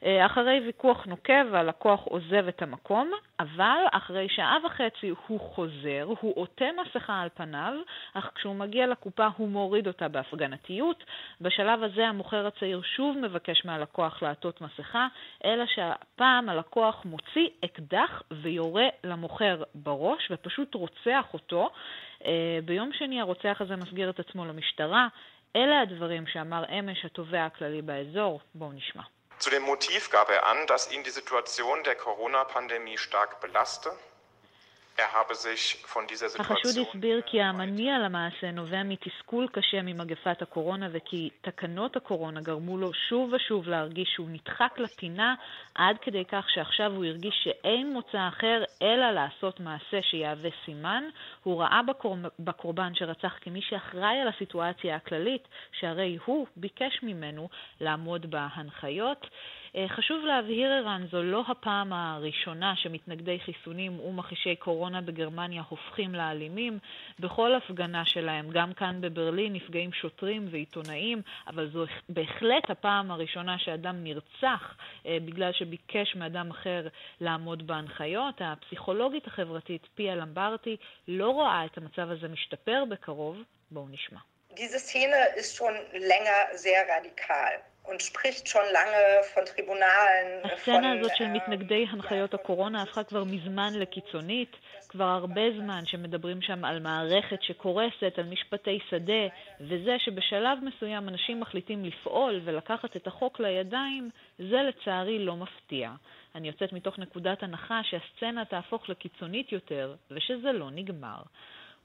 אה, אחרי ויכוח נוקב, הלקוח עוזב את המקום, אבל אחרי שעה וחצי הוא חוזר, הוא עוטה מסכה על פניו, אך כשהוא מגיע לקופה הוא מוריד אותה בהפגנתיות. בשלב הזה המוכר הצעיר שוב מבקש מהלקוח לעטות מסכה, אלא שהפעם הלקוח מוציא אקדח ויורה למוכר בראש ופשוט רוצח אותו. אה, ביום שני הרוצח הזה מסגיר את עצמו למשטרה. אלה הדברים שאמר אמש התובע הכללי באזור. בואו נשמע. Zu dem Motiv gab er an, dass ihn die Situation der Corona-Pandemie stark belaste החשוד הסביר כי המניע למעשה נובע מתסכול קשה ממגפת הקורונה וכי תקנות הקורונה גרמו לו שוב ושוב להרגיש שהוא נדחק לפינה עד כדי כך שעכשיו הוא הרגיש שאין מוצא אחר אלא לעשות מעשה שיהווה סימן. הוא ראה בקורבן שרצח כמי שאחראי על הסיטואציה הכללית, שהרי הוא ביקש ממנו לעמוד בהנחיות. אה, חשוב להבהיר, ערן, זו לא הפעם הראשונה שמתנגדי חיסונים ומכחישי קורונה בגרמניה הופכים לאלימים. בכל הפגנה שלהם, גם כאן בברלין, נפגעים שוטרים ועיתונאים, אבל זו בהחלט הפעם הראשונה שאדם נרצח אה, בגלל שביקש מאדם אחר לעמוד בהנחיות. הפסיכולוגית החברתית פיה למברטי לא רואה את המצב הזה משתפר בקרוב. בואו נשמע. Diese Szene ist schon länger sehr radikal. הסצנה הזאת של מתנגדי הנחיות הקורונה הפכה כבר מזמן לקיצונית. כבר הרבה זמן שמדברים שם על מערכת שקורסת, על משפטי שדה, וזה שבשלב מסוים אנשים מחליטים לפעול ולקחת את החוק לידיים, זה לצערי לא מפתיע. אני יוצאת מתוך נקודת הנחה שהסצנה תהפוך לקיצונית יותר, ושזה לא נגמר.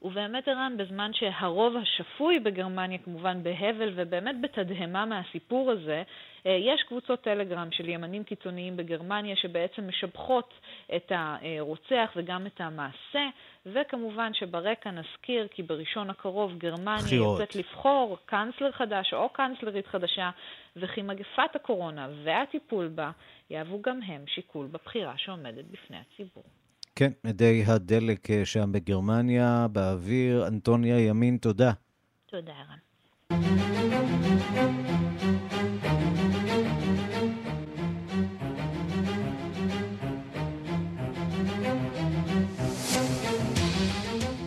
ובאמת ערן, בזמן שהרוב השפוי בגרמניה כמובן בהבל ובאמת בתדהמה מהסיפור הזה, אה, יש קבוצות טלגרם של ימנים קיצוניים בגרמניה שבעצם משבחות את הרוצח וגם את המעשה, וכמובן שברקע נזכיר כי בראשון הקרוב גרמניה בחירות. יוצאת לבחור קאנצלר חדש או קאנצלרית חדשה, וכי מגפת הקורונה והטיפול בה יהוו גם הם שיקול בבחירה שעומדת בפני הציבור. כן, אדי הדלק אה, שם בגרמניה, באוויר. אנטוניה ימין, תודה. תודה, ערן.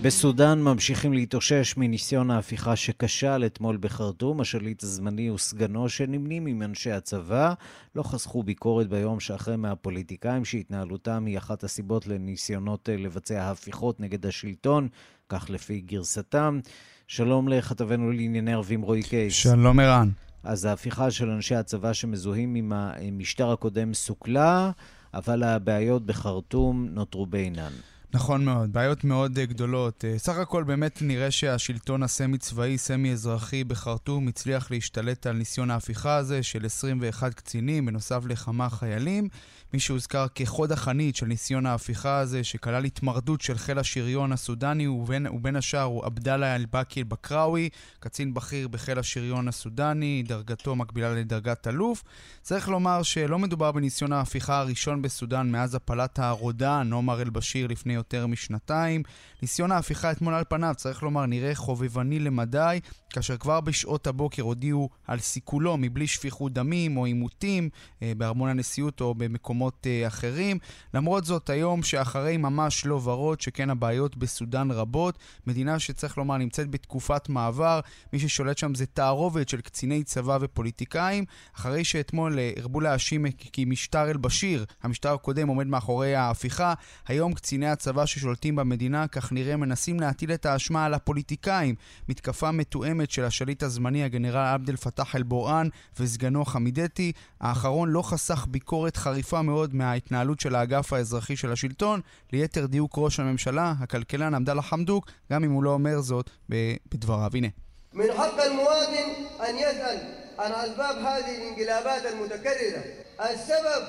בסודאן ממשיכים להתאושש מניסיון ההפיכה שכשל אתמול בחרטום. השליט הזמני וסגנו שנמנים עם אנשי הצבא לא חסכו ביקורת ביום שאחרי מהפוליטיקאים שהתנהלותם היא אחת הסיבות לניסיונות אה, לבצע הפיכות נגד השלטון, כך לפי גרסתם. שלום לכתבנו לענייני ערבים רועי קייס. שלום ערן. אז ההפיכה של אנשי הצבא שמזוהים עם המשטר הקודם סוכלה, אבל הבעיות בחרטום נותרו בעינן. נכון מאוד, בעיות מאוד uh, גדולות. Uh, סך הכל באמת נראה שהשלטון הסמי-צבאי, סמי-אזרחי בחרטום הצליח להשתלט על ניסיון ההפיכה הזה של 21 קצינים, בנוסף לכמה חיילים, מי שהוזכר כחוד החנית של ניסיון ההפיכה הזה, שכלל התמרדות של חיל השריון הסודני, ובין, ובין השאר הוא עבדאללה אל-באקי אל-בקראווי, קצין בכיר בחיל השריון הסודני, דרגתו מקבילה לדרגת אלוף. צריך לומר שלא מדובר בניסיון ההפיכה הראשון בסודאן מאז הפלת הרודן, עומר אל-בשיר, לפני יותר משנתיים. ניסיון ההפיכה אתמול על פניו, צריך לומר, נראה חובבני למדי, כאשר כבר בשעות הבוקר הודיעו על סיכולו מבלי שפיכות דמים או עימותים אה, בארמון הנשיאות או במקומות אה, אחרים. למרות זאת, היום שאחרי ממש לא ורוד, שכן הבעיות בסודאן רבות, מדינה שצריך לומר נמצאת בתקופת מעבר, מי ששולט שם זה תערובת של קציני צבא ופוליטיקאים, אחרי שאתמול אה, הרבו להאשים כי משטר אל-בשיר, המשטר הקודם, עומד מאחורי ההפיכה, היום קציני הצבא ששולטים במדינה, כך נראה, מנסים להטיל את האשמה על הפוליטיקאים. מתקפה מתואמת של השליט הזמני, הגנרל עבד אל פתאח אל-בוראן וסגנו חמידתי. האחרון לא חסך ביקורת חריפה מאוד מההתנהלות של האגף האזרחי של השלטון. ליתר דיוק ראש הממשלה, הכלכלן עבדאללה חמדוק, גם אם הוא לא אומר זאת בדבריו. הנה. من حق المواطن أن يسأل عن أسباب هذه الانقلابات المتكررة السبب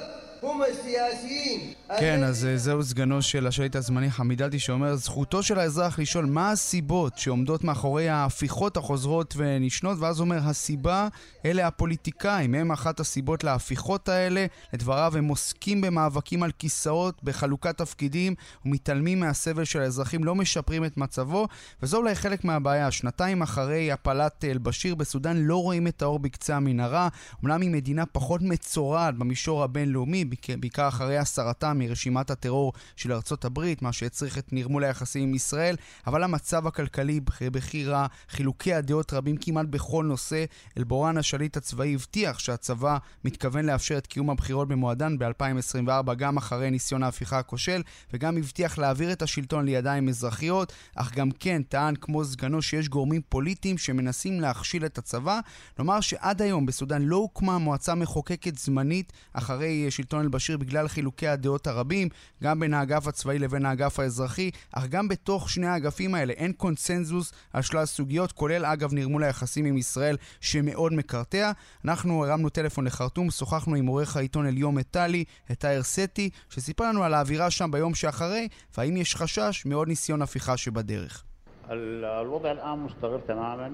כן, אז אה, זהו סגנו של השליט הזמני חמידתי שאומר זכותו של האזרח לשאול מה הסיבות שעומדות מאחורי ההפיכות החוזרות ונשנות ואז אומר הסיבה אלה הפוליטיקאים, הם אחת הסיבות להפיכות האלה. לדבריו הם עוסקים במאבקים על כיסאות, בחלוקת תפקידים ומתעלמים מהסבל של האזרחים, לא משפרים את מצבו וזו אולי חלק מהבעיה. שנתיים אחרי הפלת אל-בשיר בסודאן לא רואים את האור בקצה המנהרה. אומנם היא מדינה פחות מצורעת במישור הבינלאומי בעיקר אחרי הסרתה מרשימת הטרור של ארצות הברית, מה שהצריך את נרמול היחסים עם ישראל, אבל המצב הכלכלי בכי רע, חילוקי הדעות רבים כמעט בכל נושא. אלבורן השליט הצבאי הבטיח שהצבא מתכוון לאפשר את קיום הבחירות במועדן ב-2024, גם אחרי ניסיון ההפיכה הכושל, וגם הבטיח להעביר את השלטון לידיים אזרחיות, אך גם כן טען כמו סגנו שיש גורמים פוליטיים שמנסים להכשיל את הצבא. נאמר שעד היום בסודאן לא הוקמה מועצה מחוקקת זמנית אחרי שלטון אל-בשיר בגלל חילוקי הדעות הרבים, גם בין האגף הצבאי לבין האגף האזרחי, אך גם בתוך שני האגפים האלה אין קונצנזוס על שלל סוגיות, כולל אגב נרמול היחסים עם ישראל שמאוד מקרטע. אנחנו הרמנו טלפון לחרטום, שוחחנו עם עורך העיתון אליום מטאלי, את תאיר סטי, שסיפר לנו על האווירה שם ביום שאחרי, והאם יש חשש מעוד ניסיון הפיכה שבדרך. الوضع الآن مستقر تماما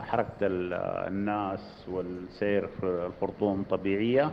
حركة الناس والسير في الخرطوم طبيعية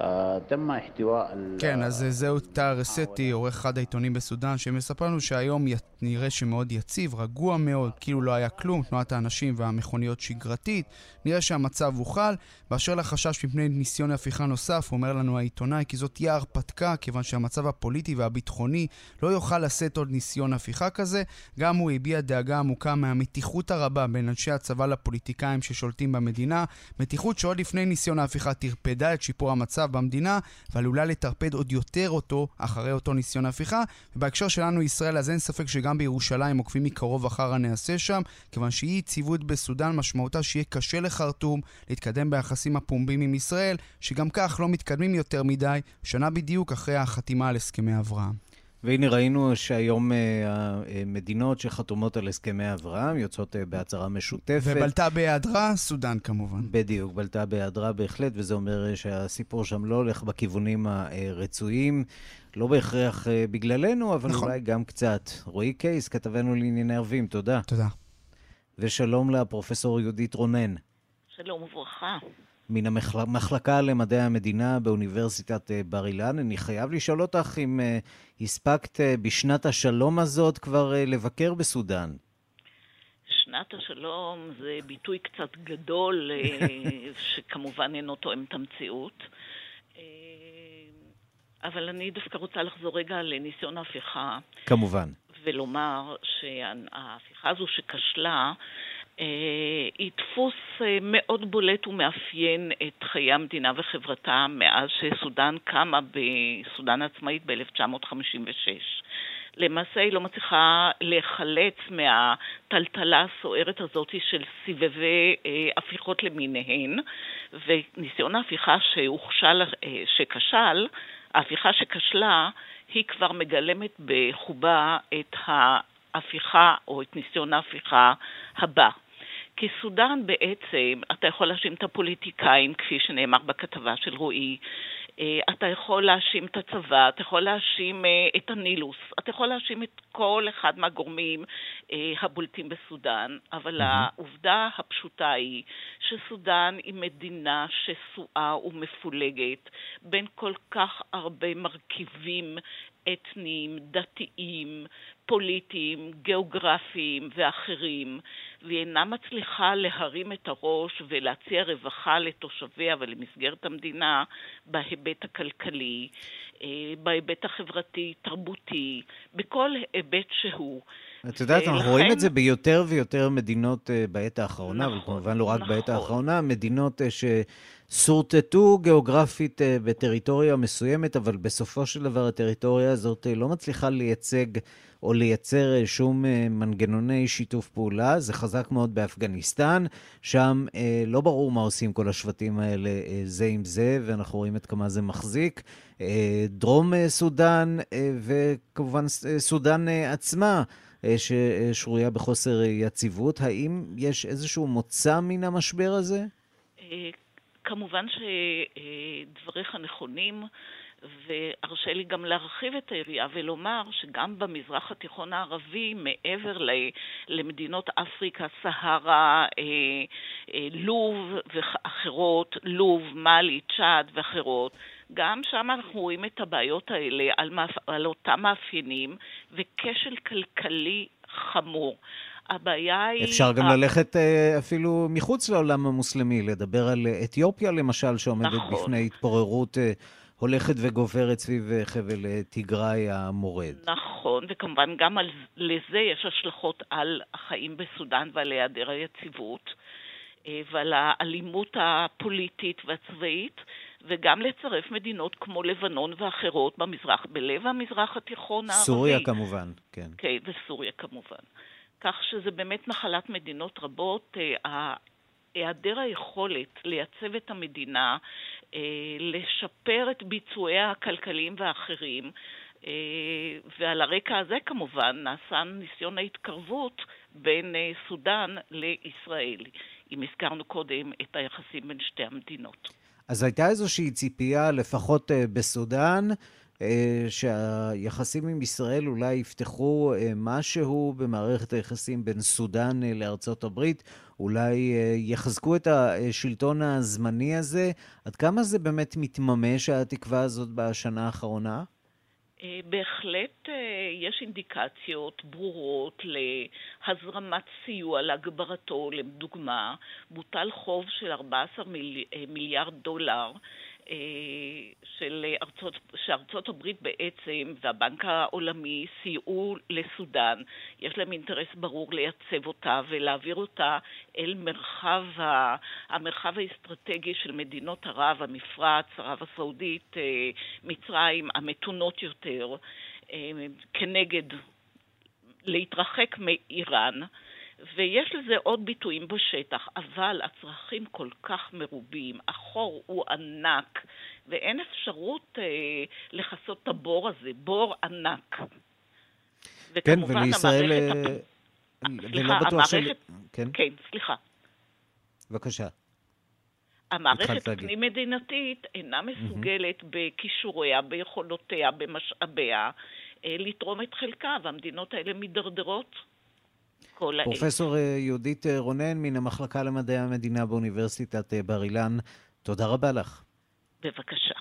אה, תם החטיבה... כן, אז אה, זהו טאר סטי, עורך אחד העיתונים בסודאן, שמספר לנו שהיום נראה שמאוד יציב, רגוע מאוד, כאילו לא היה כלום, תנועת האנשים והמכוניות שגרתית, נראה שהמצב הוחל. באשר לחשש מפני ניסיון להפיכה נוסף, אומר לנו העיתונאי כי זאת תהיה הרפתקה, כיוון שהמצב הפוליטי והביטחוני לא יוכל לשאת עוד ניסיון הפיכה כזה. גם הוא הביע דאגה עמוקה מהמתיחות הרבה בין אנשי הצבא לפוליטיקאים ששולטים במדינה, מתיחות שעוד לפני ניסיון ההפיכה טרפדה את שיפור המצב במדינה, ועלולה לטרפד עוד יותר אותו אחרי אותו ניסיון הפיכה. ובהקשר שלנו ישראל, אז אין ספק שגם בירושלים עוקבים מקרוב אחר הנעשה שם, כיוון שאי יציבות בסודאן משמעותה שיהיה קשה לחרטום להתקדם ביחסים הפומביים עם ישראל, שגם כך לא מתקדמים יותר מדי, שנה בדיוק אחרי החתימה על הסכמי אברהם. והנה ראינו שהיום uh, המדינות שחתומות על הסכמי אברהם יוצאות uh, בהצהרה משותפת. ובלטה בהיעדרה, סודאן כמובן. בדיוק, בלטה בהיעדרה בהחלט, וזה אומר uh, שהסיפור שם לא הולך בכיוונים הרצויים. לא בהכרח בגללנו, אבל נכון. אולי גם קצת. רועי קייס, כתבנו לענייני ערבים, תודה. תודה. ושלום לפרופסור יהודית רונן. שלום וברכה. מן המחלקה למדעי המדינה באוניברסיטת אה, בר אילן. אני חייב לשאול אותך אם uh, הספקת uh, בשנת השלום הזאת כבר לבקר בסודאן. שנת השלום זה ביטוי קצת גדול, [LAUGHS] שכמובן אינו תואם את המציאות. אבל אני דווקא רוצה לחזור רגע לניסיון ההפיכה. כמובן. ולומר שההפיכה הזו שכשלה, אה, היא דפוס אה, מאוד בולט ומאפיין את חיי המדינה וחברתה מאז שסודאן קמה בסודאן עצמאית ב-1956. למעשה היא לא מצליחה להיחלץ מהטלטלה הסוערת הזאת של סבבי אה, הפיכות למיניהן, וניסיון ההפיכה שהוכשל, שכשל, ההפיכה שכשלה, היא כבר מגלמת בחובה את ההפיכה או את ניסיון ההפיכה הבא. כי סודאן בעצם, אתה יכול להאשים את הפוליטיקאים, כפי שנאמר בכתבה של רועי, אתה יכול להאשים את הצבא, אתה יכול להאשים את הנילוס, אתה יכול להאשים את כל אחד מהגורמים הבולטים בסודאן, אבל. העובדה הפשוטה היא שסודאן היא מדינה שסועה ומפולגת בין כל כך הרבה מרכיבים אתניים, דתיים, פוליטיים, גיאוגרפיים ואחרים, והיא אינה מצליחה להרים את הראש ולהציע רווחה לתושביה ולמסגרת המדינה בהיבט הכלכלי, אה, בהיבט החברתי-תרבותי, בכל היבט שהוא. את יודעת, אנחנו. רואים את זה ביותר ויותר מדינות uh, בעת האחרונה, נכון, אבל כמובן לא רק נכון. בעת האחרונה, מדינות uh, ששורטטו גיאוגרפית uh, בטריטוריה מסוימת, אבל בסופו של דבר הטריטוריה הזאת לא מצליחה לייצג או לייצר שום מנגנוני שיתוף פעולה. זה חזק מאוד באפגניסטן, שם לא ברור מה עושים כל השבטים האלה זה עם זה, ואנחנו רואים עד כמה זה מחזיק. דרום סודאן וכמובן סודאן עצמה. אה, ששרויה בחוסר יציבות. האם יש איזשהו מוצא מן המשבר הזה? אה, כמובן שדבריך נכונים. והרשה לי גם להרחיב את היריעה ולומר שגם במזרח התיכון הערבי, מעבר למדינות אפריקה, סהרה, אה, לוב ואחרות, לוב, מאלי, צ'אד ואחרות, גם שם אנחנו רואים את הבעיות האלה על, מאפ... על אותם מאפיינים וכשל כלכלי חמור. הבעיה היא... אפשר גם ה... ללכת אה, אפילו מחוץ לעולם המוסלמי, לדבר על אתיופיה למשל, שעומדת נכון. בפני התפוררות אה, הולכת וגוברת סביב אה, חבל תיגראי המורד. נכון, וכמובן גם על... לזה יש השלכות על החיים בסודאן ועל היעדר היציבות ועל האלימות הפוליטית והצבאית. וגם לצרף מדינות כמו לבנון ואחרות במזרח, בלב המזרח התיכון הערבי. סוריה כמובן, כן. כן, וסוריה כמובן. כך שזה באמת נחלת מדינות רבות. אה, היעדר היכולת לייצב את המדינה, אה, לשפר את ביצועיה הכלכליים והאחרים, אה, ועל הרקע הזה כמובן נעשה ניסיון ההתקרבות בין סודאן לישראל, אם הזכרנו קודם את היחסים בין שתי המדינות. אז הייתה איזושהי ציפייה, לפחות uh, בסודאן, uh, שהיחסים עם ישראל אולי יפתחו uh, משהו במערכת היחסים בין סודאן לארצות הברית, אולי יחזקו את השלטון הזמני הזה. עד כמה זה באמת מתממש, התקווה הזאת, בשנה האחרונה? אה, בהחלט אה, יש אינדיקציות ברורות להזרמת סיוע להגברתו. לדוגמה, בוטל חוב של 14 אה, מיליארד דולר של ארצות, שארצות הברית בעצם והבנק העולמי סייעו לסודאן. יש להם אינטרס ברור לייצב אותה ולהעביר אותה אל מרחב, ה, המרחב האסטרטגי של מדינות ערב, המפרץ, ערב הסעודית, אה, מצרים, המתונות יותר, אה, כנגד להתרחק מאיראן. ויש לזה עוד ביטויים בשטח, אבל הצרכים כל כך מרובים, החור הוא ענק, ואין אפשרות אה, לכסות את הבור הזה, בור ענק. כן, ולישראל... המערכת... אה, סליחה, המערכת... של... כן? כן, סליחה. בבקשה. המערכת הפנים-מדינתית אינה מסוגלת mm-hmm. בכישוריה, ביכולותיה, במשאביה, אה, לתרום את חלקה, והמדינות האלה מידרדרות. כל העת. פרופסור אה, יהודית אה, רונן מן המחלקה למדעי המדינה באוניברסיטת אה, בר אילן, תודה רבה לך. בבקשה.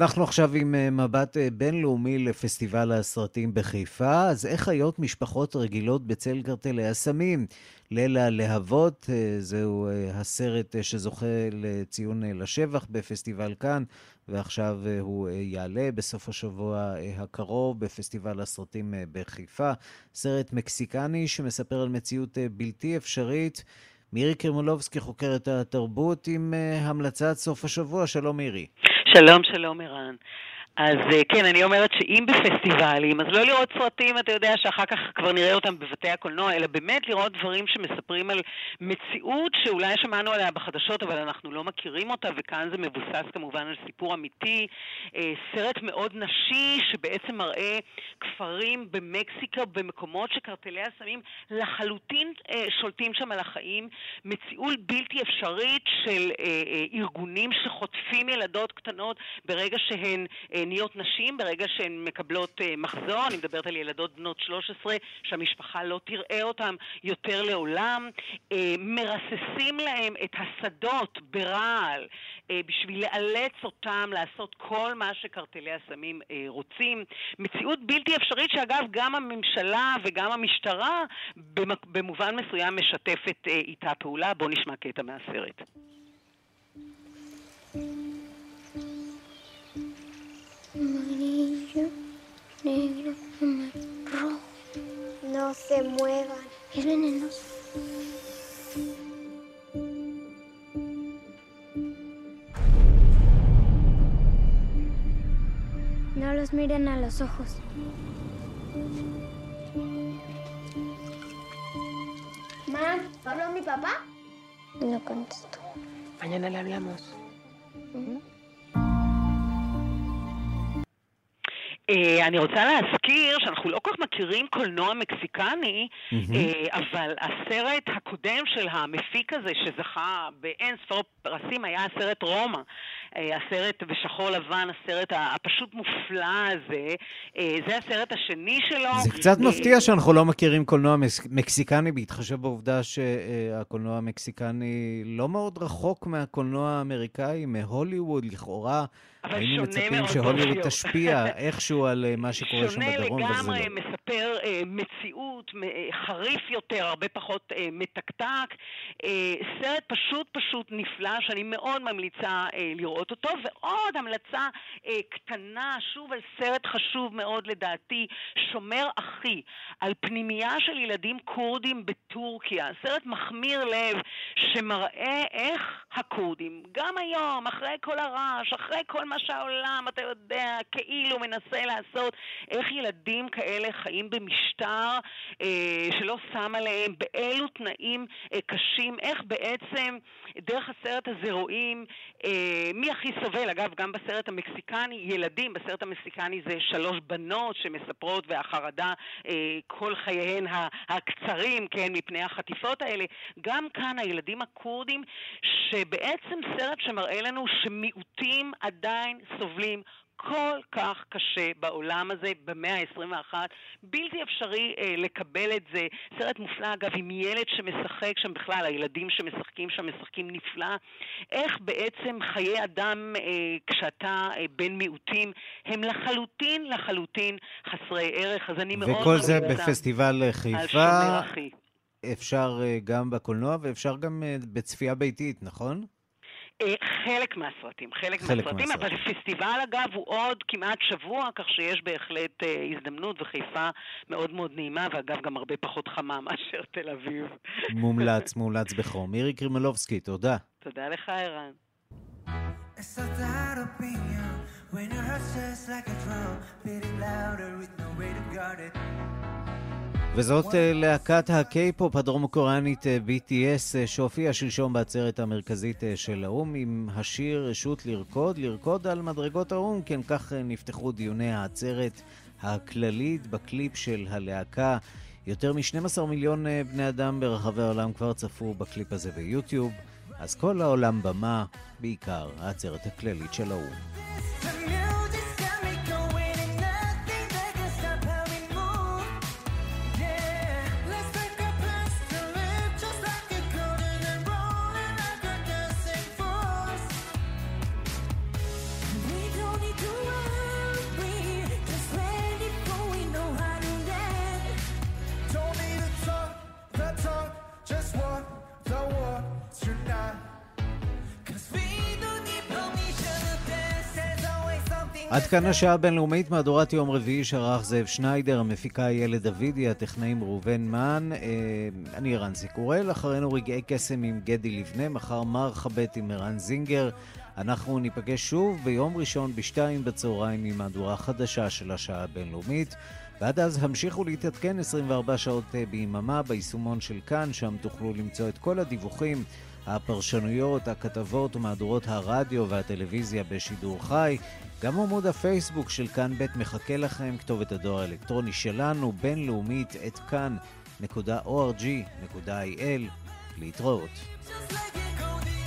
אנחנו עכשיו עם מבט בינלאומי לפסטיבל הסרטים בחיפה. אז איך חיות משפחות רגילות בצל קרטלי הסמים? ליל הלהבות, אה, זהו אה, הסרט אה, שזוכה לציון לשבח בפסטיבל כאן, ועכשיו הוא יעלה בסוף השבוע הקרוב בפסטיבל הסרטים בחיפה. סרט מקסיקני שמספר על מציאות בלתי אפשרית. מירי קרמולובסקי, חוקרת התרבות, עם המלצת סוף השבוע. שלום מירי. שלום, שלום ערן. אז אה, כן, אני אומרת שאם בפסטיבלים, אז לא לראות סרטים, אתה יודע, שאחר כך כבר נראה אותם בבתי הקולנוע, אלא באמת לראות דברים שמספרים על מציאות שאולי שמענו עליה בחדשות, אבל אנחנו לא מכירים אותה, וכאן זה מבוסס כמובן על סיפור אמיתי. אה, סרט מאוד נשי, שבעצם מראה כפרים במקסיקה, במקומות שקרטלי הסמים לחלוטין אה, שולטים שם על החיים. מציאות בלתי אפשרית של ארגונים שחוטפים ילדות קטנות ברגע שהן... נהיות נשים ברגע שהן מקבלות אה, מחזור, אני מדברת על ילדות בנות 13 שהמשפחה לא תראה אותן יותר לעולם, אה, מרססים להם את השדות ברעל אה, בשביל לאלץ אותם לעשות כל מה שקרטלי הסמים רוצים. מציאות בלתי אפשרית שאגב גם הממשלה וגם המשטרה במובן מסוים משתפת איתה פעולה. בואו נשמע קטע מהסרט. Miren a los ojos. Mam, ¿habló mi papá? No contestó. Mañana le hablamos. Uh, אני רוצה להזכיר שאנחנו לא כל כך מכירים קולנוע מקסיקני, mm-hmm. uh, אבל הסרט הקודם של המפיק הזה שזכה באין ספור פרסים היה הסרט רומא. Uh, הסרט בשחור לבן, הסרט הפשוט מופלא הזה, uh, זה הסרט השני שלו. זה קצת מפתיע שאנחנו לא מכירים קולנוע מקסיקני, בהתחשב בעובדה שהקולנוע המקסיקני לא מאוד רחוק מהקולנוע האמריקאי, מהוליווד, לכאורה. היינו מצפים שהוליווד תשפיע איכשהו על אה, מה שקורה שם בדרום, וזה לא. שונה לגמרי, מספר אה, מציאות אה, חריף יותר, הרבה פחות אה, מתקתק. אה, סרט פשוט פשוט נפלא, שאני מאוד ממליצה לראות אותו. ועוד המלצה קטנה, שוב על סרט חשוב מאוד לדעתי, שומר אחי, על פנימייה של ילדים כורדים בטורקיה. סרט מחמיר לב, שמראה איך הכורדים, גם היום, אחרי כל הרעש, אחרי כל מה שהעולם, אתה יודע, כאילו מנסה לעשות, איך ילדים כאלה חיים במשטר שלא שם עליהם, באילו תנאים אה, קשים, איך בעצם דרך הסרט הזה רואים אה, מי הכי סובל. אגב, גם בסרט המקסיקני, ילדים, בסרט המקסיקני זה שלוש בנות שמספרות והחרדה אה, כל חייהן הקצרים, כן, מפני החטיפות האלה. גם כאן הילדים הכורדים, שבעצם סרט שמראה לנו שמיעוטים עדיין סובלים כל כך קשה בעולם הזה, במאה ה-21, בלתי אפשרי אה, לקבל את זה. סרט מופלא, אגב, עם ילד שמשחק שם בכלל, הילדים שמשחקים שם משחקים נפלא. איך בעצם חיי אדם, אה, כשאתה אה, בן מיעוטים, הם לחלוטין, לחלוטין חסרי ערך. אז אני מאוד... וכל זה בפסטיבל חיפה. אפשר אה, גם בקולנוע ואפשר גם אה, בצפייה ביתית, נכון? אה, חלק מהסרטים, חלק, חלק מהסרטים, מהסרטים, אבל פסטיבל אגב הוא עוד כמעט שבוע, כך שיש בהחלט אה, הזדמנות וחיפה מאוד מאוד נעימה, ואגב גם הרבה פחות חמה [LAUGHS] מאשר תל אביב. מומלץ, מומלץ בחום. מירי קרימלובסקי, תודה. תודה לך, ערן. When your heart just like a drum, beating louder with no way to guard it. וזאת אה, להקת הקיי-פופ הדרום-קוריאנית אה, BTS אה, שהופיעה שלשום בעצרת המרכזית של האו"ם עם השיר רשות לרקוד, לרקוד על מדרגות האו"ם, כן כך נפתחו דיוני העצרת הכללית בקליפ של הלהקה. יותר מ-12 מיליון בני אדם ברחבי העולם כבר צפו בקליפ הזה ביוטיוב, אז כל העולם במה, בעיקר העצרת הכללית של האו"ם. עד כאן השעה הבינלאומית, מהדורת יום רביעי שערך זאב שניידר, המפיקה ילד דוידי, הטכנאים ראובן מן, אה, אני ערן זיקורל, אחרינו רגעי קסם עם גדי לבנה, מחר מר חבט עם ערן זינגר. אנחנו ניפגש שוב ביום ראשון בשתיים בצהריים עם מהדורה חדשה של השעה הבינלאומית. ועד אז המשיכו להתעדכן 24 שעות אה, ביממה ביישומון של כאן, שם תוכלו למצוא את כל הדיווחים, הפרשנויות, הכתבות ומהדורות הרדיו והטלוויזיה בשידור חי. גם עמוד הפייסבוק של כאן ב' מחכה לכם, כתובת הדואר האלקטרוני שלנו, בינלאומית, את כאן.org.il. להתראות. Just like